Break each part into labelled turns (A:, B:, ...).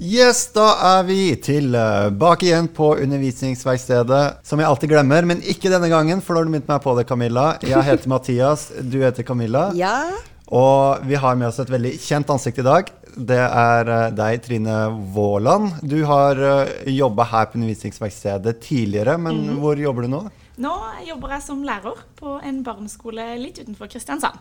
A: Yes, da er vi tilbake igjen på undervisningsverkstedet, som jeg alltid glemmer, men ikke denne gangen, for da har du minnet meg på det, Camilla. Jeg heter Mathias, du heter Camilla.
B: Ja.
A: Og vi har med oss et veldig kjent ansikt i dag. Det er eh, deg, Trine Våland. Du har uh, jobba her på Undervisningsverkstedet tidligere, men hvor jobber du nå?
C: Nå jobber jeg som lærer på en barneskole litt utenfor Kristiansand.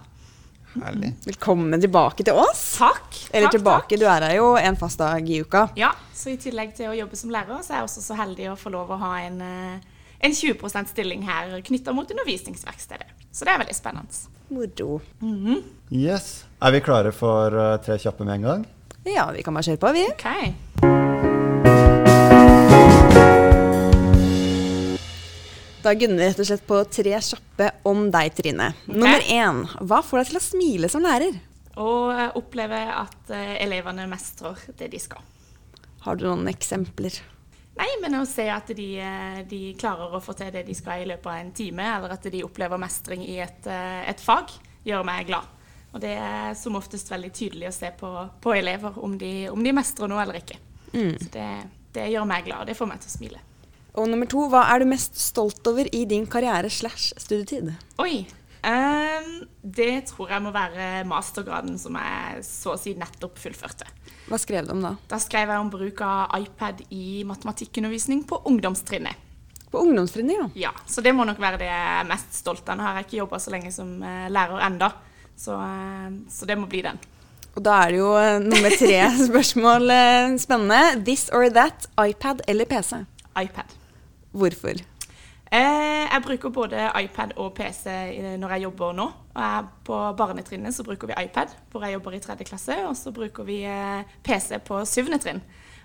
A: Herlig.
B: Velkommen tilbake til oss.
C: Takk.
B: Eller
C: takk,
B: tilbake,
C: takk.
B: du er her jo en fast dag i uka.
C: Ja, så i tillegg til å jobbe som lærer, så er jeg også så heldig å få lov å ha en, eh, en 20 %-stilling her knytta mot undervisningsverkstedet. Så det er veldig spennende.
B: Moro.
A: Yes. Er vi klare for uh, tre kjappe med en gang?
B: Ja, vi kan bare kjøre på, vi.
C: Ok.
B: Da gunner vi rett og slett på tre kjappe om deg, Trine. Nummer én. Hva får deg til å smile som lærer?
C: Og eh, oppleve at eh, elevene mestrer det de skal.
B: Har du noen eksempler?
C: Nei, men å se at de, eh, de klarer å få til det de skal i løpet av en time, eller at de opplever mestring i et, et fag, gjør meg glad. Og det er som oftest veldig tydelig å se på, på elever om de, om de mestrer noe eller ikke. Så det, det gjør meg glad, og det får meg til å smile.
B: Og nummer to. Hva er du mest stolt over i din karriere slash studietid?
C: Oi. Um, det tror jeg må være mastergraden som jeg så å si nettopp fullførte.
B: Hva skrev du om da?
C: Da skrev jeg om bruk av iPad i matematikkundervisning på ungdomstrinnet.
B: På ungdomstrinnet, ja.
C: Ja, så det må nok være det jeg er mest stolt av. Nå har jeg ikke jobba så lenge som eh, lærer enda, så, eh, så det må bli den.
B: Og da er det jo eh, nummer tre spørsmål eh, spennende. This or that, iPad eller PC?
C: iPad.
B: Hvorfor?
C: Eh, jeg bruker både iPad og PC når jeg jobber nå. Og jeg, på barnetrinnet så bruker vi iPad, hvor jeg jobber i tredje klasse. Og så bruker vi eh, PC på syvende trinn.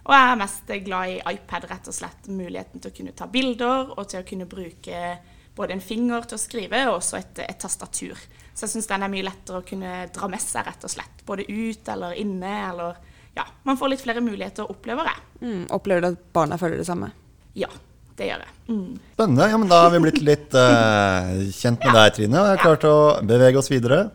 C: Og jeg er mest glad i iPad, rett og slett. Muligheten til å kunne ta bilder, og til å kunne bruke både en finger til å skrive, og også et, et tastatur. Så jeg syns den er mye lettere å kunne dra med seg, rett og slett. Både ut eller inne, eller Ja, man får litt flere muligheter, opplever jeg.
B: Mm, opplever du at barna føler det samme?
C: Ja, det gjør jeg. Mm.
A: Spennende. Ja, men da har vi blitt litt uh, kjent med deg, Trine, og har klart å bevege oss videre.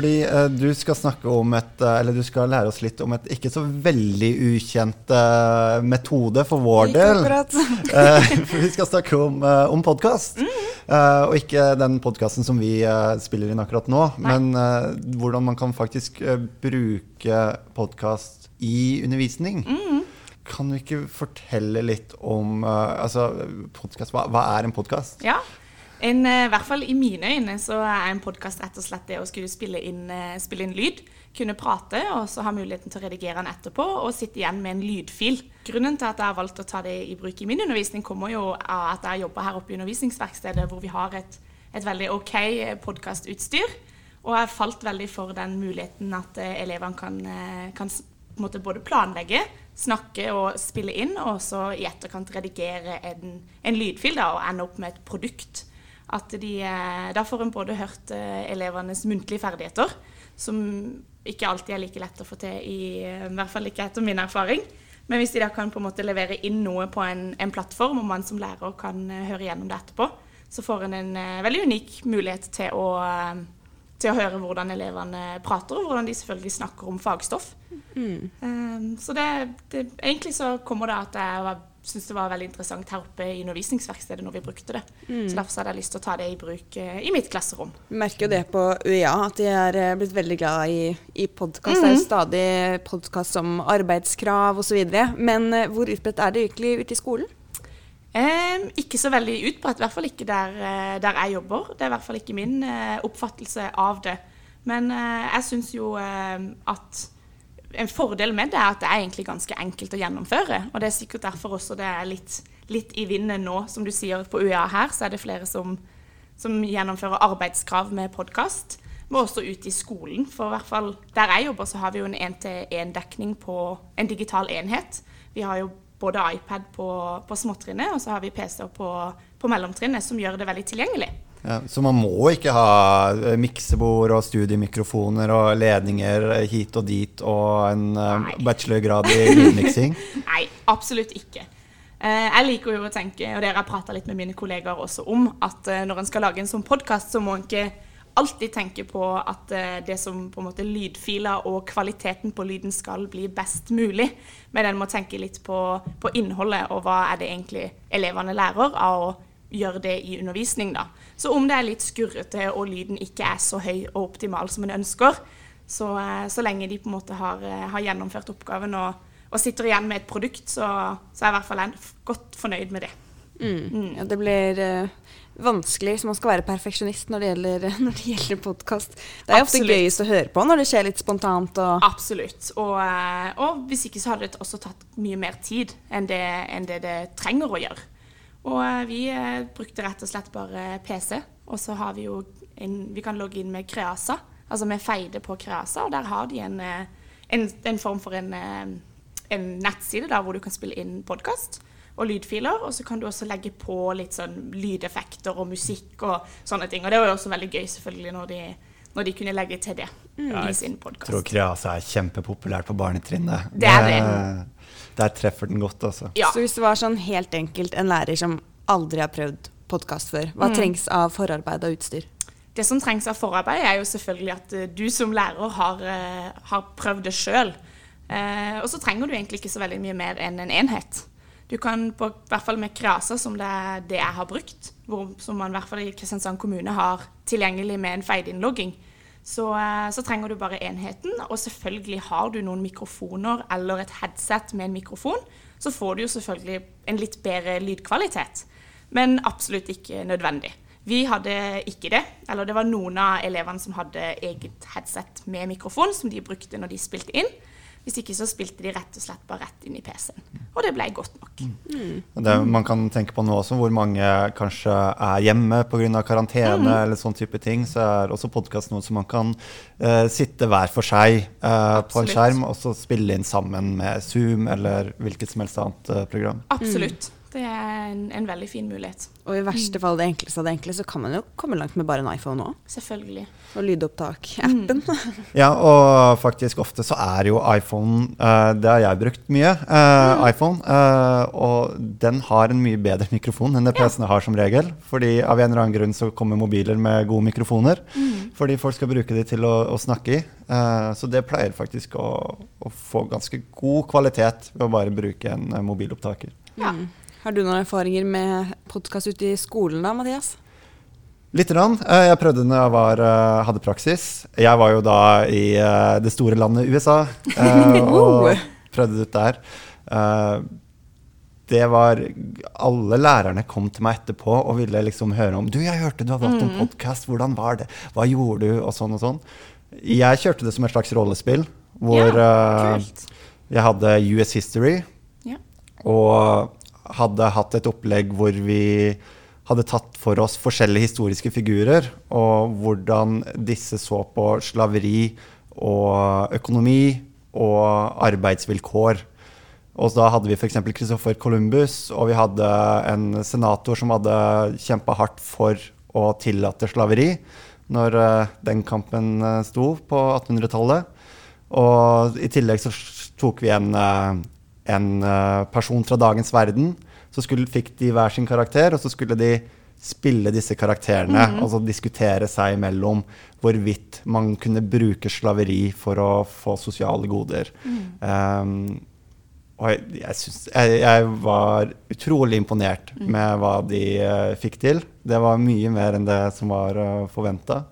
A: Fordi uh, du skal snakke om et eh, Eller du skal lære oss litt om et ikke så veldig ukjent uh, metode for vår
B: Ikke
A: del. for vi skal snakke om, om podkast. og ikke den podkasten som vi spiller inn akkurat nå, men eh, hvordan man kan faktisk bruke podkast i undervisning. Kan du ikke fortelle litt om uh, altså, podcast, hva, hva er en podkast?
C: Ja. En, eh, I hvert fall i mine øyne så er en podkast rett og slett det å skulle spille inn, eh, spille inn lyd. Kunne prate og så ha muligheten til å redigere den etterpå og sitte igjen med en lydfil. Grunnen til at jeg har valgt å ta det i bruk i min undervisning, kommer jo av at jeg jobber her oppe i undervisningsverkstedet hvor vi har et, et veldig OK podkastutstyr. Og jeg falt veldig for den muligheten at eh, elevene kan, eh, kan både planlegge, snakke og spille inn, og så i etterkant redigere en, en lydfil da, og ende opp med et produkt. At de, eh, da får en både hørt eh, elevenes muntlige ferdigheter, som ikke alltid er like lett å få til, i, eh, i hvert fall ikke etter min erfaring. Men hvis de da kan på en måte levere inn noe på en, en plattform, og man som lærer kan høre gjennom det etterpå, så får en en veldig unik mulighet til å, til å høre hvordan elevene prater, og hvordan de selvfølgelig snakker om fagstoff. Um, så det, det, egentlig så kommer det at jeg var- syntes det var veldig interessant her oppe i undervisningsverkstedet når vi brukte det. Så derfor hadde jeg lyst til å ta det i bruk eh, i mitt klasserom.
B: Vi merker jo det på UiA, at de er eh, blitt veldig glad i, i podkast. Det er jo stadig podkast om arbeidskrav osv. Men eh, hvor utbredt er det virkelig ute i skolen?
C: Em, ikke så veldig utbredt, i hvert fall ikke der, eh, der jeg jobber. Det er i hvert fall ikke min eh, oppfattelse av det. Men eh, jeg syns jo eh, at en fordel med det er at det er egentlig ganske enkelt å gjennomføre. Og det er sikkert derfor også det er litt, litt i vinden nå. Som du sier, på UiA her så er det flere som, som gjennomfører arbeidskrav med podkast. Men også ute i skolen. For i hvert fall der jeg jobber, så har vi jo en én-til-én-dekning på en digital enhet. Vi har jo både iPad på, på småtrinnet, og så har vi PC-er på, på mellomtrinnet, som gjør det veldig tilgjengelig.
A: Ja, så man må ikke ha eh, miksebord og studiemikrofoner og ledninger hit og dit og en eh,
C: Nei.
A: bachelorgrad i lydmiksing?
C: Nei, absolutt ikke. Eh, jeg liker jo å tenke, og dere har prata litt med mine kollegaer også om, at når en skal lage en sånn podkast, så må en ikke alltid tenke på at det som på en måte lydfiler og kvaliteten på lyden skal bli best mulig. Men en må tenke litt på, på innholdet og hva er det egentlig elevene lærer av å gjøre det i undervisning. da. Så om det er litt skurrete og lyden ikke er så høy og optimal som en ønsker, så, eh, så lenge de på en måte har, eh, har gjennomført oppgaven og, og, sitter igjen med et produkt, så, så er jeg i hvert fall en godt fornøyd med det.
B: Mm. Mm. Ja, det blir uh, vanskelig hvis man skal være perfeksjonist når det gjelder, når gjelder podkast. Det er Absolutt. ofte gøyest å høre på når det skjer litt spontant. Og
C: Absolutt. Og, og, hvis ikke så hadde det også tatt mye mer tid enn det, enn det, det trenger å gjøre. Og uh, vi brukte rett og slett bare PC, og så har vi jo en, vi kan logge inn med Kreasa. Altså med Feide på Kreasa, og der har de en, en, en form for en, en nettside der hvor du kan spille inn podkast og lydfiler. Og så kan du også legge på litt sånn lydeffekter og musikk og sånne ting. Og det var jo også veldig gøy, selvfølgelig, når de, når de kunne legge til det mm. i sin podkast.
A: Jeg tror Kreasa er kjempepopulært på barnetrinnet.
C: Det er det.
A: Der treffer den godt, altså.
B: Ja. Så hvis det var sånn helt enkelt en lærer som aldri har prøvd podkast før, hva mm. trengs av forarbeid og utstyr?
C: Det som trengs av forarbeid, er jo selvfølgelig at uh, du som lærer har, uh, har prøvd det sjøl. Eh, og så trenger du egentlig ikke så veldig mye mer enn en enhet. Du kan på hvert fall med Krasa, som det er det jeg har brukt, hvor, som man i hvert fall i Kristiansand kommune har tilgjengelig med en feideinnlogging, eh, så, trenger du bare enheten. Og selvfølgelig har du noen mikrofoner eller et headset med en mikrofon, så får du jo selvfølgelig en litt bedre lydkvalitet. Men absolutt ikke nødvendig. Vi hadde ikke det. Eller det var noen av elevene som hadde eget headset med mikrofon, som de brukte når de spilte inn. Hvis ikke så spilte de rett og slett bare rett inn i PC-en. Og det ble godt nok.
A: Mm. Det, man kan tenke på nå også hvor mange kanskje er hjemme pga. karantene mm. eller sånn type ting. Så er også podkast noe som man kan uh, sitte hver for seg uh, på en skjerm og så spille inn sammen med Zoom eller hvilket som helst annet uh, program.
C: Absolutt. Mm. Det er en, en, veldig fin mulighet.
B: Og i verste fall det enkleste av det enkle, så kan man jo komme langt med bare en iPhone òg.
C: Selvfølgelig.
B: Og lydopptak-appen. Mm.
A: ja, og faktisk ofte så er jo iPhone uh, Det har jeg brukt mye. Uh, mm. iPhone. Uh, og den har en mye bedre mikrofon enn det PC-ene har som regel. Fordi av en eller annen grunn så kommer mobiler med gode mikrofoner. Mm. Fordi folk skal bruke de til å, å snakke i. så det pleier faktisk å, å, få ganske god kvalitet ved å bare bruke en mobilopptaker.
B: Ja. Mm. Har du noen erfaringer med podkast ute i skolen da, Mathias?
A: Lite grann. Eh, jeg prøvde når jeg var, eh, hadde praksis. Jeg var jo da i eh, det store landet USA og prøvde det ut der. Det var Alle lærerne kom til meg etterpå og ville liksom høre om Du, jeg hørte du hadde hatt en mm. podkast. Hvordan var det? Hva gjorde du? Og sånn og sånn. Jeg kjørte det som et slags rollespill hvor ja, jeg hadde US History. Ja. Og hadde hatt et opplegg hvor vi hadde tatt for oss forskjellige historiske figurer, og hvordan disse så på slaveri og økonomi og arbeidsvilkår. Og da hadde vi f.eks. Christopher Columbus, og vi hadde en senator som hadde kjempa hardt for å tillate slaveri når uh, den kampen uh, sto på 1800-tallet. Og i tillegg så tok vi en uh, en person fra dagens verden. Så skulle, fikk de hver sin karakter, og så skulle de spille disse karakterene. Mm. Altså diskutere seg imellom hvorvidt man kunne bruke slaveri for å få sosiale goder. Mm. Um, og jeg, jeg, synes, jeg, jeg, var utrolig imponert mm. med hva de uh, fikk til. Det var mye mer enn det som var uh, eh, forventa.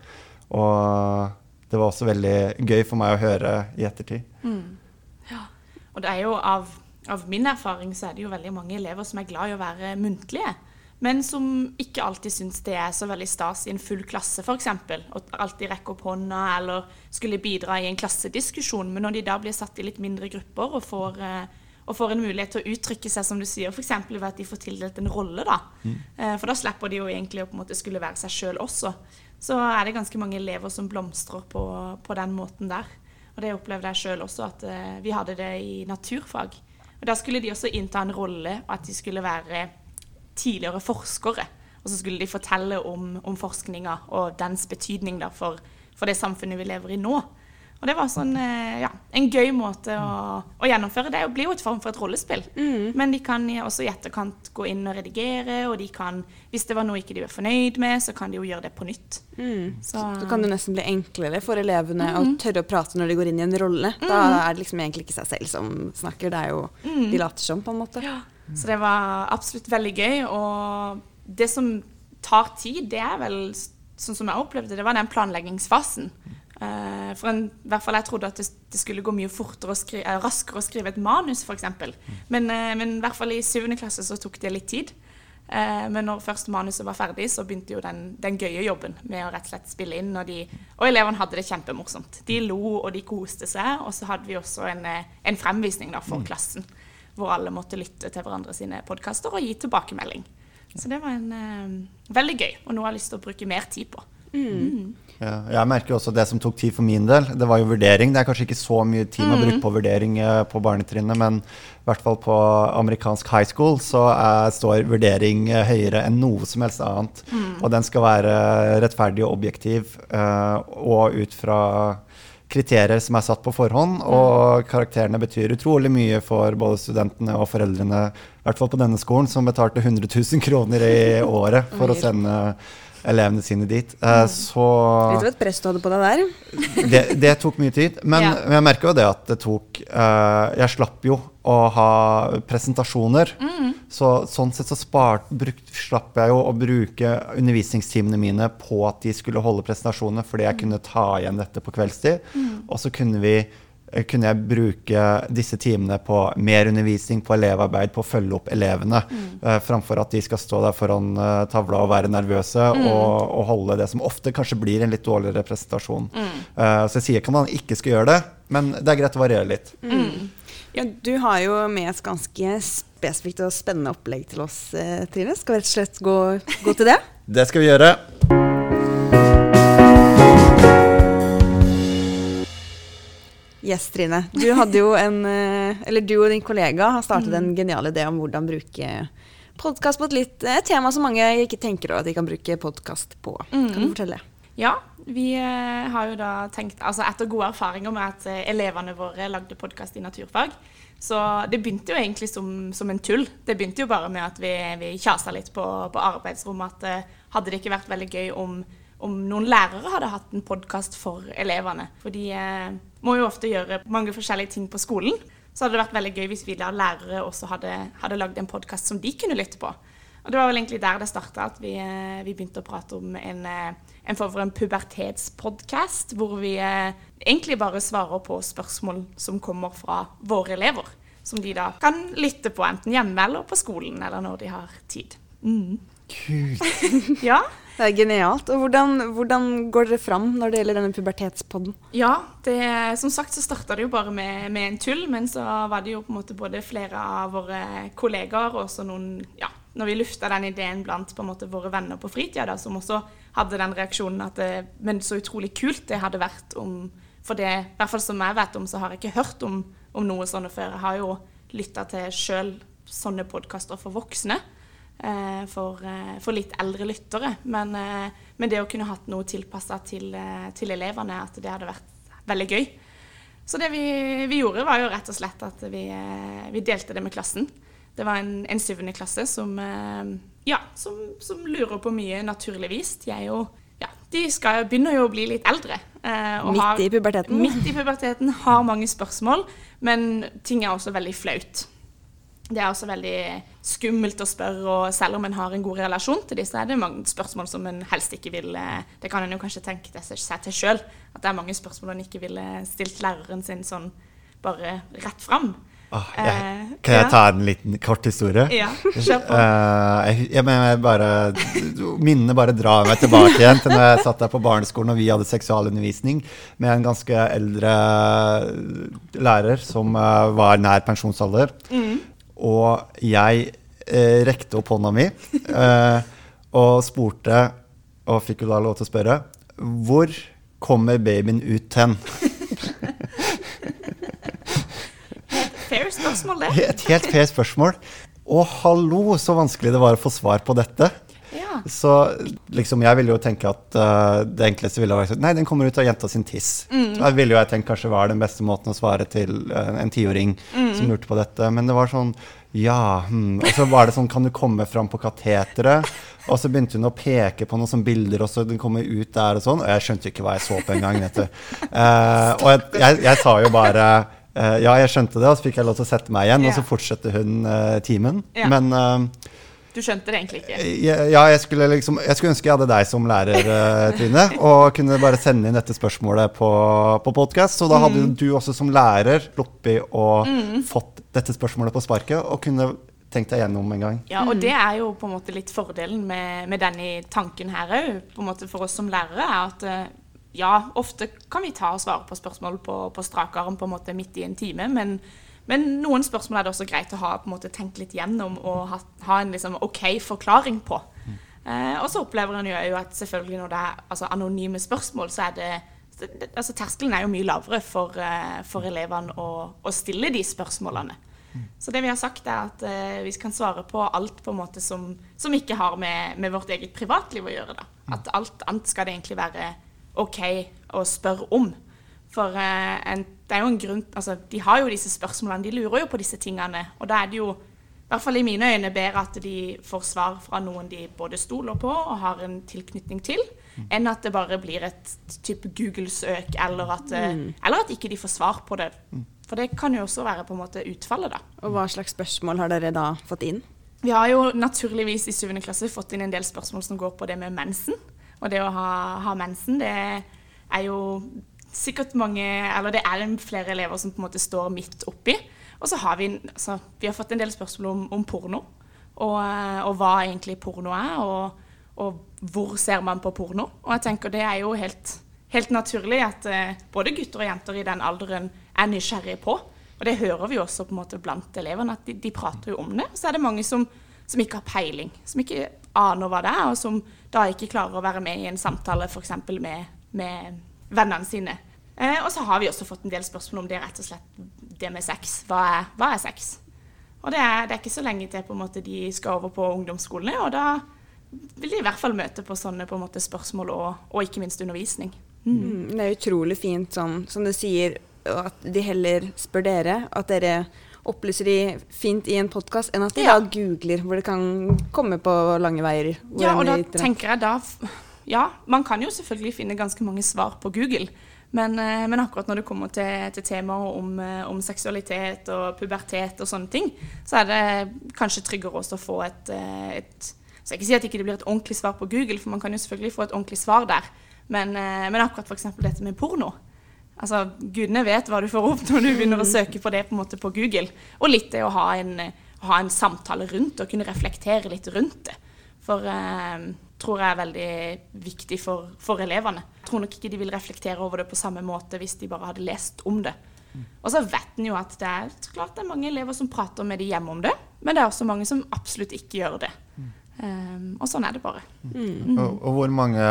A: Og det var også veldig gøy for meg å høre i ettertid. Mm.
C: Ja. Og det er jo av av min erfaring så er det jo veldig mange elever som er glad i å være muntlige. Men som ikke alltid syns det er så veldig stas i en full klasse, f.eks. Å alltid rekke opp hånda eller skulle bidra i en klassediskusjon. Men når de da blir satt i litt mindre grupper og får, uh, og får en mulighet til å uttrykke seg, som du sier, f.eks. ved at de får tildelt en rolle, da. Mm. Uh, for da slipper de jo egentlig å på en måte skulle være seg sjøl også. Så er det ganske mange elever som blomstrer på, på den måten der. Og det opplevde jeg sjøl også, at uh, vi hadde det i naturfag. Og Da skulle de også innta en rolle, at de skulle være tidligere forskere. Og så skulle de fortelle om, om forskninga og dens betydning for, for, det samfunnet vi lever i nå. Og det var sånn, eh, ja, en gøy måte å, å gjennomføre. Det Det blir jo et form for et rollespill. Men de kan også i etterkant gå inn og redigere, og de kan, hvis det var noe ikke de var fornøyd med, så kan de jo gjøre det på nytt. Så,
B: Så kan det nesten bli enklere for elevene å tørre å prate når de går inn i en rolle. Da er det liksom egentlig ikke seg selv som snakker, det er jo de later som, på en måte.
C: så det var absolutt veldig gøy. Og det som tar tid, det er vel, sånn som jeg opplevde det, var den planleggingsfasen. Eh, for en, i hvert fall jeg trodde at det, det skulle gå mye fortere og skri, eh, raskere å skrive et manus, f.eks. Men, eh, men i hvert fall i syvende klasse så tok det litt tid. Men når først manuset var ferdig, så begynte jo den, den gøye jobben med å rett og slett spille inn. Og, de, og elevene hadde det kjempemorsomt. De lo og de koste seg. Og så hadde vi også en, en fremvisning da, for klassen, hvor alle måtte lytte til hverandre sine podkaster og gi tilbakemelding. Så det var en, veldig gøy, og noe jeg har lyst til å bruke mer tid på.
A: Ja, jeg merker også det som tok tid for min del. Det var jo vurdering. Det er kanskje ikke så mye tid man har brukt på vurdering eh, på barnetrinnet, men i hvert fall på amerikansk high school så er, står vurdering eh, høyere enn noe som helst annet. Og den skal være rettferdig og objektiv, eh, og ut fra kriterier som er satt på forhånd. Og karakterene betyr utrolig mye for både studentene og foreldrene, i hvert fall på denne skolen, som betalte 100 000 kroner i året for å sende elevene sine dit. Uh, Så
B: Litt av et press du hadde på deg der.
A: det, det tok mye tid. Men,
C: Ja.
A: jeg merker jo det at det tok uh, Jeg slapp jo å ha presentasjoner. Så sånn sett så spart, brukt, slapp jeg jo å bruke undervisningstimene mine på at de skulle holde presentasjoner, fordi jeg kunne ta igjen dette på kveldstid. Og så kunne vi kunne jeg bruke disse timene på mer undervisning, på elevarbeid, på å følge opp elevene, eh, framfor at de skal stå der foran eh, tavla og være nervøse og, og holde det som ofte kanskje blir en litt dårligere presentasjon. Eh, så jeg sier ikke at man ikke skal gjøre det, men det er greit å variere litt.
B: Ja, du har jo med et ganske spesifikt og spennende opplegg til oss, eh, Trine. Skal vi rett og slett gå, gå til det?
A: Det skal vi gjøre.
B: Yes, Trine. Du hadde jo en eh, Eller du og din kollega har startet en genial idé om hvordan bruke podkast på et litt et tema som mange ikke tenker over at de kan bruke podkast på. Kan du fortelle?
C: Ja, vi eh, har jo da tenkt, altså etter gode erfaringer med at eh, elevene våre lagde podkast i naturfag, så det begynte jo egentlig som, som en tull. Det begynte jo bare med at vi, vi kjasa litt på, på arbeidsrommet at eh, hadde det ikke vært veldig gøy om, om noen lærere hadde hatt en podkast for elevene. For de eh, må jo ofte gjøre mange forskjellige ting på skolen. Så hadde det vært veldig gøy hvis vi der lærere også hadde, hadde lagd en podkast som de kunne lytte på. Og det var vel egentlig der det starta, at vi, eh, vi begynte å prate om en, eh, en form for en pubertetspodkast, hvor vi eh, egentlig bare svarer på spørsmål som kommer fra våre elever. Som de da kan lytte på enten hjemme eller på skolen, eller når de har tid. Mm.
A: Gud.
C: Ja,
B: Det er genialt. Og hvordan, hvordan går dere fram når det gjelder denne pubertetspodden?
C: Ja, det, som sagt så starta det jo bare med, med en tull, men så var det jo på en måte både flere av våre kollegaer og også noen Ja, når vi lufta den ideen blant på en måte våre venner på fritida, da, som også hadde den reaksjonen at det, Men så utrolig kult det hadde vært om For det, i hvert fall som jeg vet om, så har jeg ikke hørt om, om noe sånt før. Jeg har jo lytta til sjøl sånne podkaster for voksne. Eh, For, eh, for litt eldre lyttere. Men, eh, men det å kunne hatt noe tilpassa til, til elevene, at det hadde vært veldig gøy. Så det vi, vi gjorde, var jo rett og slett at vi, vi delte det med klassen. Det var en, en syvende klasse som, ja, som, som lurer på mye naturligvis. De jo ja, de skal, begynner jo å bli litt eldre. eh,
B: Midt i puberteten.
C: Midt i puberteten, har mange spørsmål, men ting er også veldig flaut. Det er også veldig skummelt å spørre, og selv om en har en god relasjon til så er det mange spørsmål som en helst ikke vil eh, Det kan en jo kanskje tenke seg til sjøl, at det er mange spørsmål en ikke ville stilt læreren sin sånn bare rett fram.
A: Oh, jeg,
C: Eh,
A: kan jeg
C: ja.
A: ta en liten kort historie?
C: Ja, kjør på.
A: Eh, jeg, jeg, jeg bare, minnene bare drar meg tilbake igjen til når jeg satt der på barneskolen og vi hadde seksualundervisning med en ganske eldre lærer som eh, var nær pensjonsalder. Og jeg eh, rekte opp hånda mi eh, og spurte, og fikk jo da lov til å spørre, hvor kommer babyen ut hen?
C: Fair spørsmål, det.
A: Et helt fair spørsmål. Og hallo, så vanskelig det var å få svar på dette.
C: Ja.
A: Så liksom, jeg ville jo tenke at uh, det enkleste ville vært Nei, den kommer ut av jenta sin tiss. Da ville jo jeg tenkt kanskje var den beste måten å svare til uh, en tiåring som lurte på dette. Men det var sånn ja, hm. Og så var det sånn Kan du komme fram på kateteret? Og så begynte hun å peke på noen sånne bilder, og så den kommer ut der og sånn. Og jeg skjønte ikke hva jeg så på engang. Uh. Eh, og jeg, jeg, jeg sa jo bare uh, ja, jeg skjønte det, og så fikk jeg lov til å sette meg igjen, og så fortsatte hun uh, timen.
C: Yeah.
A: Men eh,
C: Du skjønte det egentlig ikke.
A: ja, jeg skulle, liksom, jeg skulle ønske jeg hadde deg som lærer, eh, Trine, og kunne bare sende inn dette spørsmålet på, på podkast. Så da hadde mm. du også som lærer sluppet å fått dette spørsmålet på sparket, og kunne tenkt deg gjennom en gang.
C: Ja, og det er jo på en måte litt fordelen med, med denne tanken her òg, for oss som lærere, er at eh, ja, ofte kan vi ta og svare på spørsmål på, på strak arm på en måte midt i en time, men, men noen spørsmål er det også greit å ha på en måte tenkt litt gjennom og ha, ha en liksom OK forklaring på. Eh, og så opplever en jo at selvfølgelig når det er altså, anonyme spørsmål, så er det det- altså Terskelen er jo mye lavere for, eh, for elevene å, å stille de spørsmålene. Så det vi har sagt er at eh, vi kan svare på alt på en måte som, som ikke har med, med vårt eget privatliv å gjøre. da. At alt annet skal det egentlig være OK å spørre om. For eh, en, det er jo en grunn Altså, de har jo disse spørsmålene, de lurer jo på disse tingene. Og da er det jo, i hvert fall i mine øyne, bedre at de får svar fra noen de både stoler på og har en tilknytning til, enn at det bare blir et type Google-søk, eller at, mm. eller at ikke de får svar på det. For det kan jo også være på en måte utfallet, da.
B: Og hva slags spørsmål har dere da fått inn?
C: Vi har jo naturligvis i 7. klasse fått inn en del spørsmål som går på det med mensen. Og det å ha, ha mensen, det er jo sikkert mange Eller det er flere elever som på en måte står midt oppi. Og så har vi, altså, vi har fått en del spørsmål om, om porno. Og, eh, og hva egentlig porno er, og, og hvor ser man på porno. Og jeg tenker det er jo helt, helt naturlig at eh, både gutter og jenter i den alderen er nysgjerrige på. Og det hører vi også på en måte blant elevene, at de, de prater jo om det. Så er det mange som, som ikke har peiling, som ikke aner hva det er, og som da ikke klarer å være med i en samtale f.eks. Med, med vennene sine. Eh, og så har vi også fått en del spørsmål om det rett og slett det med sex. Hva er, hva er sex? Og det er, det er ikke så lenge til på en måte de skal over på ungdomsskolene, og da vil de i hvert fall møte på sånne på en måte spørsmål og, og ikke minst undervisning.
B: Mm, det er utrolig fint, sånn, som du sier, at de heller spør dere. At dere opplyser de fint i en podkast, enn at de
C: Ja.
B: da googler, hvor det kan komme på lange veier.
C: Ja, og da tenker jeg da Ja, man kan jo selvfølgelig finne ganske mange svar på Google. Men, eh, men akkurat når det kommer til, til temaer om, eh, om seksualitet og pubertet og sånne ting, så er det kanskje tryggere også å få et, eh, et Så jeg ikke si at det ikke blir et ordentlig svar på Google, for man kan jo selvfølgelig få et ordentlig svar der. Men, men akkurat f.eks. dette med porno. Altså, Gudene vet hva du får opp når du begynner å søke på det på, måte på Google. Og litt det å ha en, ha en samtale rundt og kunne reflektere litt rundt det. For eh, tror jeg er veldig viktig for, for elevene. Jeg tror nok ikke de vil reflektere over det på samme måte hvis de bare hadde lest om det. Og så vet en jo at det er klart det er mange elever som prater med de hjemme om det, men det er også mange som absolutt ikke gjør det. Um, og sånn er det bare.
A: Og, og hvor, mange,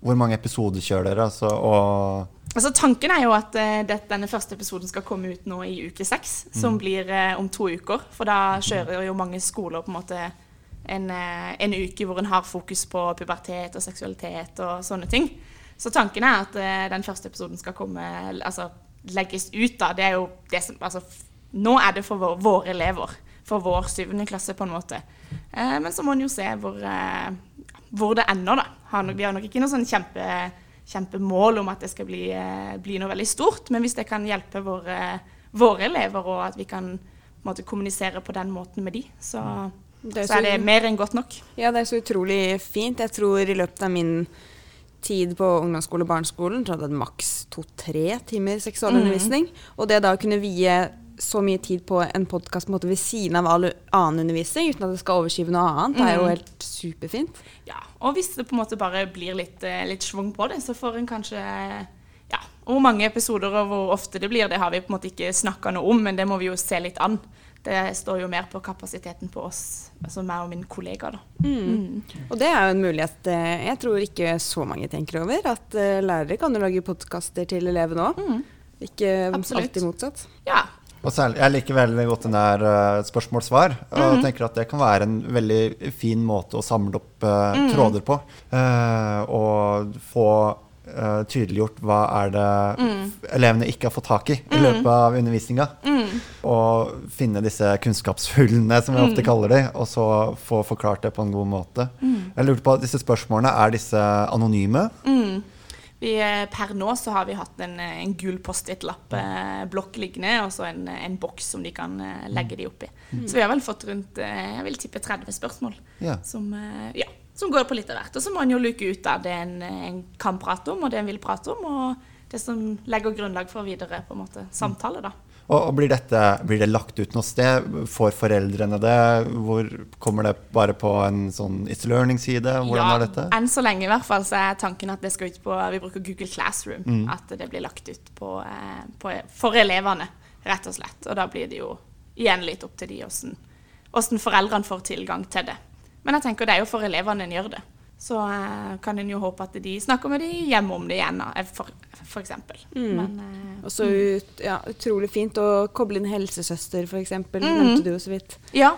A: hvor mange episoder kjører dere? Altså, og
C: Altså Tanken er jo at uh, det, denne første episoden skal komme ut nå i uke seks, som blir uh, om to uker. For da kjører jo mange skoler på en måte en, eh, en uke hvor en har fokus på pubertet og seksualitet og sånne ting. Så tanken er at eh, den første episoden skal komme, altså legges ut. da. Det er jo det som, altså, nå er det for vår, våre elever. For vår syvende klasse, på en måte. Eh, men så må en jo se hvor, eh, hvor det ender, da. Vi har nok ikke noe sånn kjempe kjempemål om at det skal bli, eh, bli noe veldig stort. Men hvis det kan hjelpe våre, våre elever, og at vi kan måte, kommunisere på den måten med de, så,
B: Det er
C: så er det mer enn godt nok.
B: Ja, det er så utrolig fint. Jeg tror i løpet av min tid på ungdomsskole og barneskolen så hadde jeg maks to-tre timer seksualundervisning. Og det da å kunne vie så mye tid på en podkast ved siden av all annen undervisning, uten at det skal overskyve noe annet, det er jo helt superfint.
C: Ja, og hvis det på en måte bare blir litt, eh, litt schwung på det, så får en kanskje ja, Hvor mange episoder og hvor ofte det blir, det har vi på en måte ikke snakka noe om, men det må vi jo se litt an. Det står jo mer på kapasiteten på oss, altså meg og min kollega, da.
B: Og det er jo en mulighet eh, jeg tror ikke så mange tenker over. At eh, lærere kan jo lage podkaster til elevene òg. Ikke
C: Absolutt.
B: alltid motsatt.
C: Ja,
A: Og særlig, jeg liker veldig godt den der uh, spørsmål-svar. Og tenker at det kan være en veldig fin måte å samle opp uh, tråder på. Uh, og få uh, tydeliggjort hva er det elevene ikke har fått tak i i løpet av undervisninga. Og finne disse kunnskapshullene, som vi ofte kaller de, og så få forklart det på en god måte. Jeg lurte på, disse spørsmålene, er disse anonyme?
C: Vi, eh, per nå så har vi hatt en, eh, en gul Post-It-lapp-blokk liggende, og så en, en boks som de kan legge de oppi. Så vi har vel fått rundt jeg vil tippe 30 spørsmål
A: Ja.
C: som, ja, som går på litt av hvert. Og så må en jo luke ut av det en, en kan prate om, og det en vil prate om, og det som legger grunnlag for videre på en måte, samtale. da.
A: Og, blir, dette, blir det lagt ut noe sted? Får foreldrene det? Hvor Kommer det bare på en sånn It's Learning-side? Hvordan er dette?
C: Enn så lenge i hvert fall så er tanken at det skal ut på Vi bruker Google Classroom.
A: Mm.
C: At det blir lagt ut på, eh, på, for elevene, rett og slett. Og da blir det jo igjen litt opp til de åssen åssen foreldrene får tilgang til det. Men jeg tenker det er jo for elevene en gjør det. Så eh, kan en jo håpe at de snakker med de hjemme om det igjen, eh, eksempel. Men eh,
B: Og så ut, ja, utrolig fint å koble inn helsesøster, f.eks. eksempel Nevnte du jo så vidt.
C: Ja.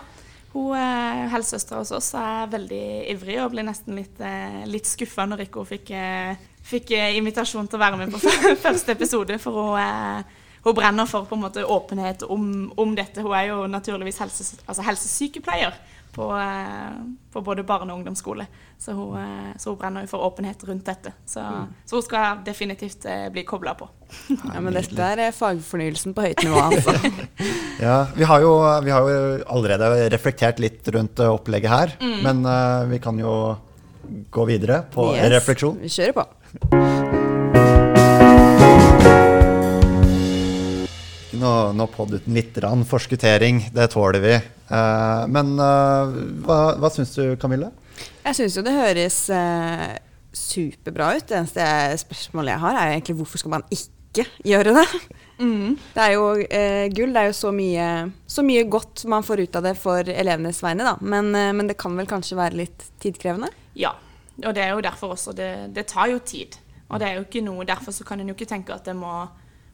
C: Hun eh, Helsesøstera hos oss er veldig ivrig og ble nesten litt, eh, litt skuffa når ikke hun fikk, eh, fikk eh, invitasjon til å være med på første episode. For hun, hun brenner for på en måte åpenhet om, om dette. Hun er jo naturligvis helses, altså helsesykepleier på, eh, på både barne- og ungdomsskole. Så hun, eh, så hun brenner for åpenhet rundt dette. Så, så hun skal definitivt eh, bli kobla på.
B: Ja, men dette er fagfornyelsen på høyt nivå, altså.
A: Ja, vi har, jo, vi har jo allerede reflektert litt rundt opplegget her, men uh, vi kan jo gå videre på
B: Yes,
A: refleksjon.
B: Vi kjører på.
A: Nå, pod uten litt rann forskuttering, det tåler vi. Uh, men uh, hva, hva syns du, Camille?
B: Jeg syns jo det høres uh, superbra ut. Det eneste spørsmålet jeg har, er jo egentlig hvorfor skal man ikke gjøre det? Det er jo gull. Det er jo så mye, så mye godt man får ut av det for elevenes vegne, da. Men, men det kan vel kanskje være litt tidkrevende?
C: Ja, og det er jo derfor også det, det tar jo tid. Og det er jo ikke noe, derfor så kan en jo ikke tenke at det må,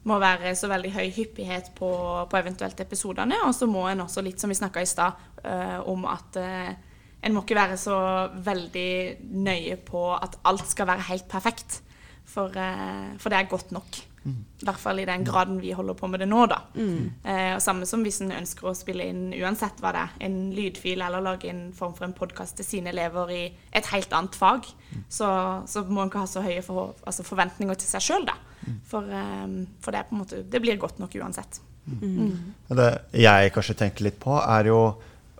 C: må være så veldig høy hyppighet på, på eventuelt episodene. Og så må en også, litt som vi snakka i stad, uh, om at uh, en må ikke være så veldig nøye på at alt skal være helt perfekt. For, uh, for det er godt nok. I hvert fall i den graden vi holder på med det nå, da. Eh, og samme som hvis en ønsker å spille inn uansett hva det er, en lydfil eller lage en form for en podkast til sine elever i et helt annet fag, så, så må en ikke ha så høye for, altså forventninger til seg sjøl, da. For, eh, for det er på en måte Det blir godt nok uansett.
A: Det jeg kanskje tenker litt på, er jo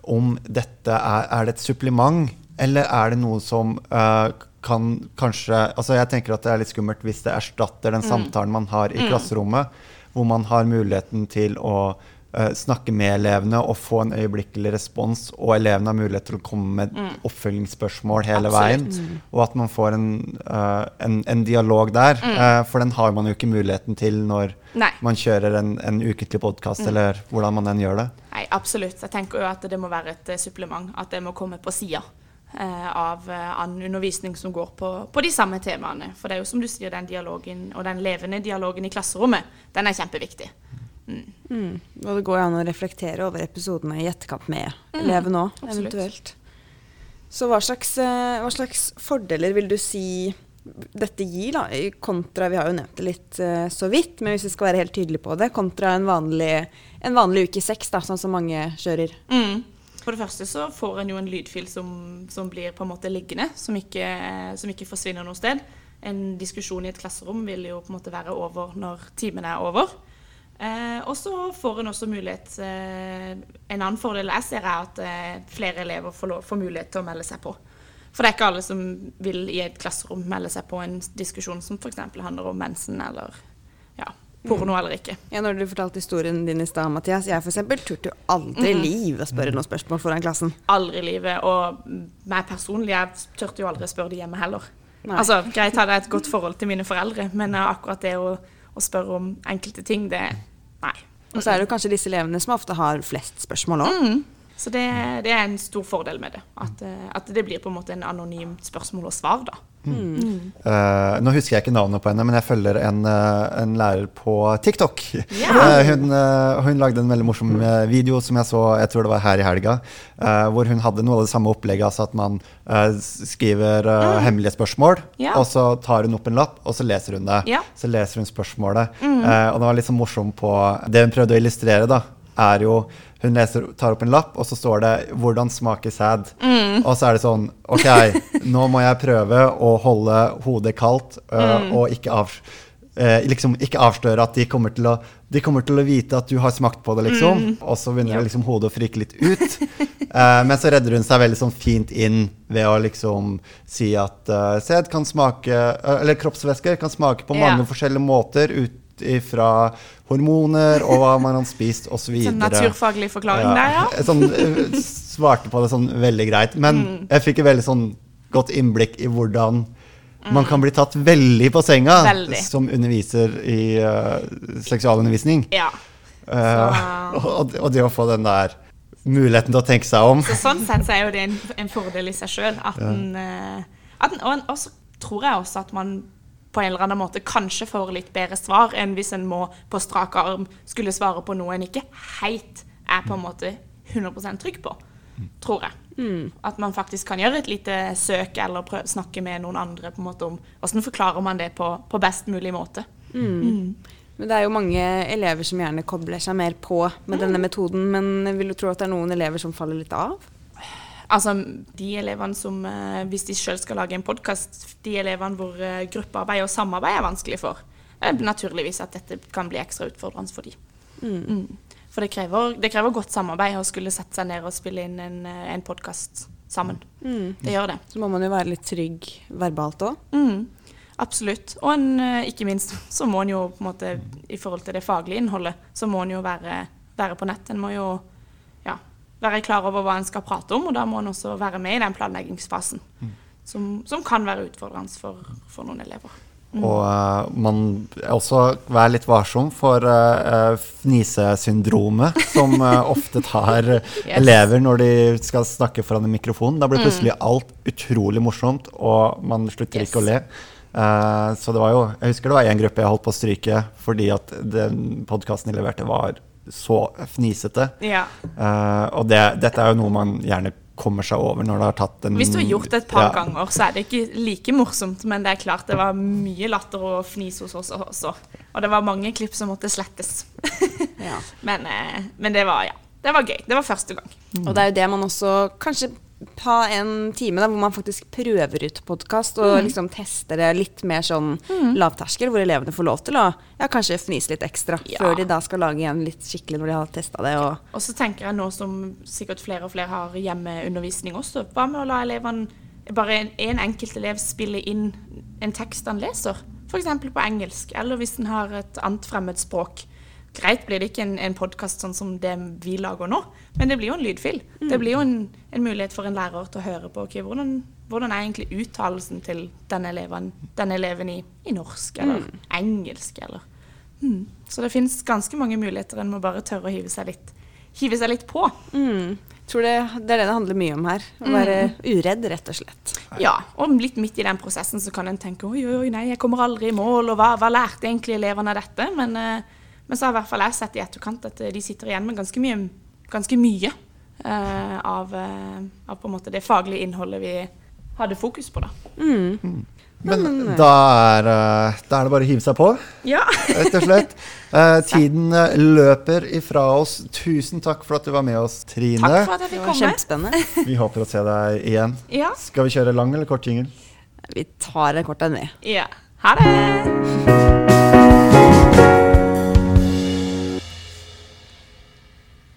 A: om dette er, er det et supplement, eller er det noe som eh, kan kanskje Altså jeg tenker at det er litt skummelt hvis det erstatter den samtalen man har i klasserommet, hvor man har muligheten til å uh, snakke med elevene og få en øyeblikkelig respons, og elevene har mulighet til å komme med oppfølgingsspørsmål hele
C: Absolutt.
A: veien, og at man får en, uh, en, en dialog der. Uh, for den har man jo ikke muligheten til når
C: Nei.
A: man kjører en, en ukentlig podkast, eller hvordan man enn gjør det.
C: Nei, absolutt. Jeg tenker jo at det må være et supplement. At det må komme på sida av eh, annen undervisning som går på, på de samme temaene. For det er jo som du sier, den dialogen og den levende dialogen i klasserommet, den er kjempeviktig.
B: Mm. Og det går jo an å reflektere over episodene i etterkant med elevene òg,
C: absolutt.
B: eventuelt. Så hva slags, eh, hva slags fordeler vil du si dette gir, da, kontra Vi har jo nevnt det litt eh, så vidt, men hvis vi skal være helt tydelige på det, kontra en vanlig, en vanlig uke seks, da, sånn som mange kjører.
C: Mm. For det første så får en jo en lydfil som, som blir på en måte liggende, som ikke, som ikke forsvinner noe sted. En diskusjon i et klasserom vil jo på en måte være over når timen er over. Eh, og så får en også mulighet eh, En annen fordel jeg ser, er at eh, flere elever får, lov, får mulighet til å melde seg på. For det er ikke alle som vil i et klasserom melde seg på en diskusjon som f.eks. handler om mensen eller porno eller ikke.
B: Ja, når du fortalte historien din i stad, Mathias. Jeg for eksempel turte jo aldri i livet å spørre noen spørsmål foran klassen.
C: Aldri i livet. Og meg personlig, jeg turte jo aldri å spørre de hjemme heller.
B: Nei.
C: Altså, Greit hadde jeg et godt forhold til mine foreldre, men eh, akkurat det å, å spørre om enkelte ting, det Nei.
B: Og så er det jo kanskje disse elevene som ofte har flest spørsmål òg.
C: Mm. Så det, det er en stor fordel med det. At, eh, at det blir på en måte en anonymt spørsmål og svar, da.
A: Eh, nå husker jeg ikke navnet på henne, men jeg følger en, uh, en lærer på TikTok.
C: Yeah.
A: Uh, hun, eh, hun lagde en veldig morsom video som jeg så jeg tror det var her i helga, hvor hun hadde noe av det samme opplegget, altså at man skriver eh, hemmelige spørsmål,
C: yeah.
A: og så tar hun opp en lapp, og så leser hun det.
C: Yeah.
A: Så leser hun spørsmålet. Eh, og det var litt sånn morsomt på Det hun prøvde å illustrere, da, er jo Hun leser, tar opp en lapp, og så står det 'Hvordan smaker sæd?' Og så er det sånn OK, nå må jeg prøve å holde hodet kaldt øh, og ikke, av, eh, liksom ikke avsløre at de kommer, å, de kommer til å vite at du har smakt på det, liksom. Og så begynner liksom hodet å frike litt ut. Uh, men så redder hun seg veldig sånn fint inn ved å liksom si at uh, sæd kan smake Eller kroppsvæsker kan smake på mange
C: Ja.
A: forskjellige måter ut ifra hormoner og hva man har spist osv.
C: Sånn naturfaglig forklaring der, ja.
A: Jeg Sånn, eh, svarte på det sånn veldig greit. Men
C: Mm.
A: jeg fikk et veldig sånn godt innblikk i hvordan man kan bli tatt veldig på senga
C: Mm. Veldig.
A: som underviser i uh, seksualundervisning.
C: Ja.
A: Uh, og, og det å få den der muligheten til å tenke seg om.
C: Så sånn sett så er jo det en, en fordel i seg sjøl. Ja. eh, og, en, og så tror jeg også at man på en eller annen måte kanskje får litt bedre svar enn hvis en må på strak arm skulle svare på noe en ikke helt er på en måte 100% trygg på. Tror jeg. At man faktisk kan gjøre et lite søk eller prøve, snakke med noen andre på en måte om hvordan forklarer man det på, på best mulig måte.
B: Men det er jo mange elever som gjerne kobler seg mer på med denne metoden, men vil du tro at det er noen elever som faller litt av?
C: Altså, de elevene som, eh, hvis de selv skal lage en podkast, de elevene hvor eh, gruppearbeid og samarbeid er vanskelig for, er naturligvis at dette kan bli ekstra utfordrende for dem. Mm. For det krever, det krever godt samarbeid å skulle sette seg ned og spille inn en, eh, en podkast sammen. Det gjør det.
B: Så må man jo være litt trygg verbalt òg.
C: Mm, absolutt. Og en, ikke minst så må en jo på en måte, i forhold til det faglige innholdet, så må en jo være, være på nett. En må jo være klar over hva en skal prate om, og da må en også være med i den planleggingsfasen. Som, som kan være utfordrende for, for noen elever.
A: Og uh, man også vær litt varsom for uh, fnisesyndromet, som uh, ofte tar elever når de skal snakke foran en mikrofon. Da blir plutselig alt utrolig morsomt, og man slutter
C: Yes.
A: ikke å le. Uh, så det var jo Jeg husker det var en gruppe jeg holdt på å stryke fordi at den podkasten de leverte, var så fnisete.
C: Ja.
A: Uh, og det, dette er jo noe man gjerne kommer seg over når det har tatt en
C: Hvis du har gjort det et par
A: ja.
C: ganger, så er det ikke like morsomt, men det er klart det var mye latter og fnis hos oss også. Og det var mange klipp som måtte slettes.
B: Ja.
C: Men, eh, men det var, ja. Det var gøy. Det var første gang.
B: Og det er jo det man også kanskje ha en time da, hvor man faktisk prøver ut podkast og liksom tester det litt mer sånn lavterskel, hvor elevene får lov til å ja, kanskje fnise litt ekstra
C: Ja.
B: før de da skal lage igjen litt skikkelig når de har testa det. Og,
C: Og så tenker jeg nå som sikkert flere og flere har hjemmeundervisning også, hva med å la elevene bare en, en enkelt elev spille inn en tekst han leser? F.eks. på engelsk, eller hvis en har et annet fremmedspråk. Greit blir det ikke en, en podkast sånn som det vi lager nå, men det blir jo en lydfil. Det blir jo en, en mulighet for en lærer til å høre på okay, hvordan, hvordan er egentlig uttalelsen til denne eleven, denne eleven i, i norsk eller engelsk. eller... Mm. Så det finnes ganske mange muligheter. En må bare tørre å hive seg litt, hive seg litt på.
B: mm, tror det, det er det det handler mye om her. Å være uredd, rett og slett.
C: Ja, og litt midt i den prosessen så kan en tenke oi, oi, oi, nei, jeg kommer aldri i mål, og hva, hva lærte egentlig elevene av dette? Men, eh, men så har i hvert fall jeg sett i etterkant at eh, de sitter igjen med ganske mye, ganske mye uh, av, eh, av på en måte det faglige innholdet vi hadde fokus på, da.
A: Men da er, da er det bare å hive seg på,
C: Ja.
A: rett og slett. Tiden løper ifra oss. Tusen takk for at du var med oss, Trine.
C: Takk for at jeg fikk komme.
B: kjempespennende.
A: Vi håper å se deg igjen.
C: Ja.
A: Skal vi kjøre lang eller kort jingle?
B: Vi tar en kort en vi.
C: ja. Ha det!